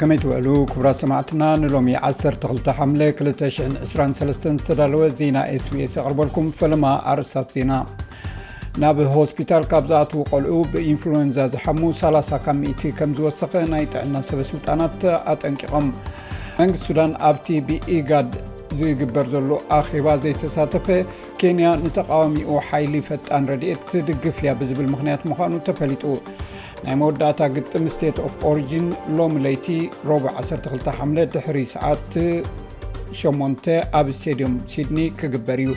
ከመይ ትውዕሉ ክቡራት ሰማዕትና ንሎሚ 12 ሓምለ 223 ዝተዳለወ ዜና ስቢስ ኣቕርበልኩም ፈለማ ኣርእስታት ዜና ናብ ሆስፒታል ካብ ዝኣትዉ ቆልዑ ብኢንፍሉዌንዛ ዝሓሙ 30 ካብ ሚእቲ ከም ዝወሰኸ ናይ ጥዕና ሰበስልጣናት ኣጠንቂቖም መንግስቲ ሱዳን ኣብቲ ብኢጋድ ዝግበር ዘሎ ኣኼባ ዘይተሳተፈ ኬንያ ንተቓዋሚኡ ሓይሊ ፈጣን ረድኤት ትድግፍ እያ ብዝብል ምኽንያት ምዃኑ ተፈሊጡ ናይ መወዳእታ ግጥም ስቴት ኦፍ ኦሪጂን ሎሚ ለይቲ ሮብ 12 ሓምለ ድሕሪ ሰዓት 8 ኣብ ስቴድዩም ሲድኒ ክግበር እዩ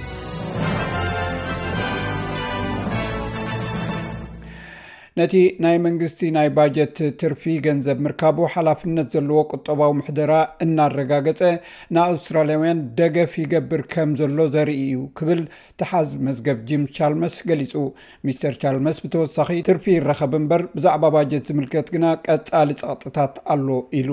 ነቲ ናይ መንግስቲ ናይ ባጀት ትርፊ ገንዘብ ምርካቡ ሓላፍነት ዘለዎ ቁጠባዊ ምሕደራ እናረጋገጸ ንኣውስትራልያውያን ደገፍ ይገብር ከም ዘሎ ዘርኢ እዩ ክብል ተሓዝ መዝገብ ጂም ቻልመስ ገሊጹ። ሚስተር ቻልመስ ብተወሳኺ ትርፊ ይረኸብ እምበር ብዛዕባ ባጀት ዝምልከት ግና ቀጻሊ ጸቕጥታት ኣሎ ኢሉ።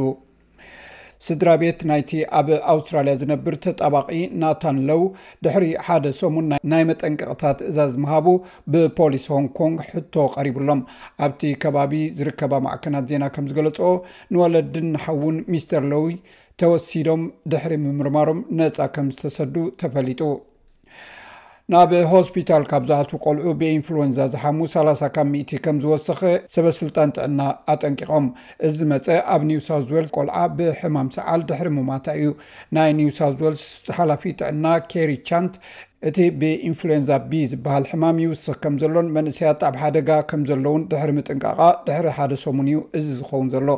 ስድራ ቤት ናይቲ ኣብ ኣውስትራልያ ዝነብር ተጣባቒ ናታን ለው ድሕሪ ሓደ ሰሙን ናይ መጠንቀቕታ ትእዛዝ ምሃቡ ብፖሊስ ሆንግ ኮንግ ሕቶ ቀሪብሎም ኣብቲ ከባቢ ዝርከባ ማዕከናት ዜና ከም ዝገለጾ ንወለድን ንሓውን ሚስተር ሎዊ ተወሲዶም ድሕሪ ምምርማሮም ነፃ ከም ዝተሰዱ ተፈሊጡ ናብ ሆስፒታል ካብ ዝኣትዉ ቆልዑ ብኢንፍሉወንዛ ዝሓሙ ሰላሳ ካብ ሚእቲ ከም ዝወሰኸ ሰበስልጣን ጥዕና ኣጠንቂቖም። እዚ ዝመፀ ኣብ ኒው ሳውዝ ዌልስ ቆልዓ ብሕማም ሰዓል ድሕሪ ሙማታ እዩ። ናይ ኒው ሳውዝ ዌልስ ሓላፊ ጥዕና ኬሪ ቻንት እቲ ብኢንፍሉዌንዛ ቢ ዝበሃል ሕማም ይውስኽ ከም ዘሎን መንእሰያት ኣብ ሓደጋ ከም ዘለዉን ድሕሪ ምጥንቃቓ ድሕሪ ሓደ ሰሙን እዩ እዚ ዝኸውን ዘሎ።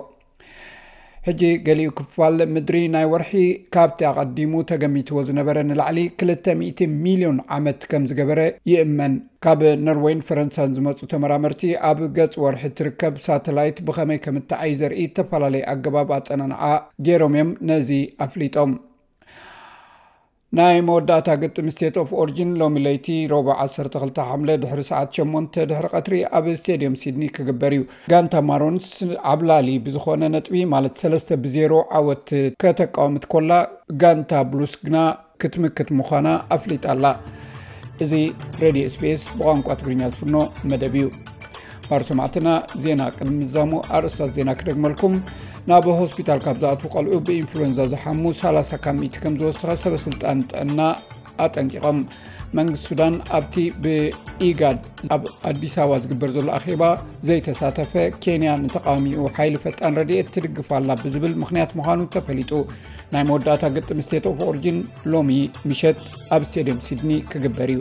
ሕጂ ገሊኡ ክፋል ምድሪ ናይ ወርሒ ካብቲ ኣቐዲሙ ተገሚትዎ ዝነበረ ንላዕሊ 200 ሚልዮን ዓመት ከም ዝገበረ ይእመን ካብ ኖርወይን ፈረንሳን ዝመፁ ተመራመርቲ ኣብ ገፅ ወርሒ እትርከብ ሳተላይት ብኸመይ ከም እትዓይ ዘርኢ እተፈላለየ ኣገባብ ኣፀናንዓ ገይሮም እዮም ነዚ ኣፍሊጦም ናይ መወዳእታ ግጥም ስቴት ኦፍ ኦርጅን ሎሚ ለይቲ ሮቦ 12 ሓምለ ድሕሪ ሰዓት 8 ድሕሪ ቀትሪ ኣብ ስቴድየም ሲድኒ ክግበር እዩ ጋንታ ማሮንስ ዓብላሊ ብዝኾነ ነጥቢ ማለት 3 ብዜሮ ዓወት ከተቃወምት ኮላ ጋንታ ብሉስ ግና ክትምክት ምዃና ኣፍሊጣ ኣላ እዚ ሬድዮ ስፔስ ብቋንቋ ትግርኛ ዝፍኖ መደብ እዩ ባር ሰማዕትና ዜና ቅድሚ ምዛሙ ኣርእስታት ዜና ክደግመልኩም ናብ ሆስፒታል ካብ ዝኣትዉ ቀልዑ ብኢንፍሉዌንዛ ዝሓሙ 30 ካብ ሚእቲ ከም ዝወስኻ ሰበስልጣን ጥዕና ኣጠንቂቖም መንግስት ሱዳን ኣብቲ ብኢጋድ ኣብ ኣዲስ ኣበባ ዝግበር ዘሎ ኣኼባ ዘይተሳተፈ ኬንያ ንተቃዋሚኡ ሓይሊ ፈጣን ረድኤት ትድግፋ ኣላ ብዝብል ምክንያት ምዃኑ ተፈሊጡ ናይ መወዳእታ ግጥም ስቴት ኦፍ ኦርጅን ሎሚ ምሸት ኣብ ስቴድየም ሲድኒ ክግበር እዩ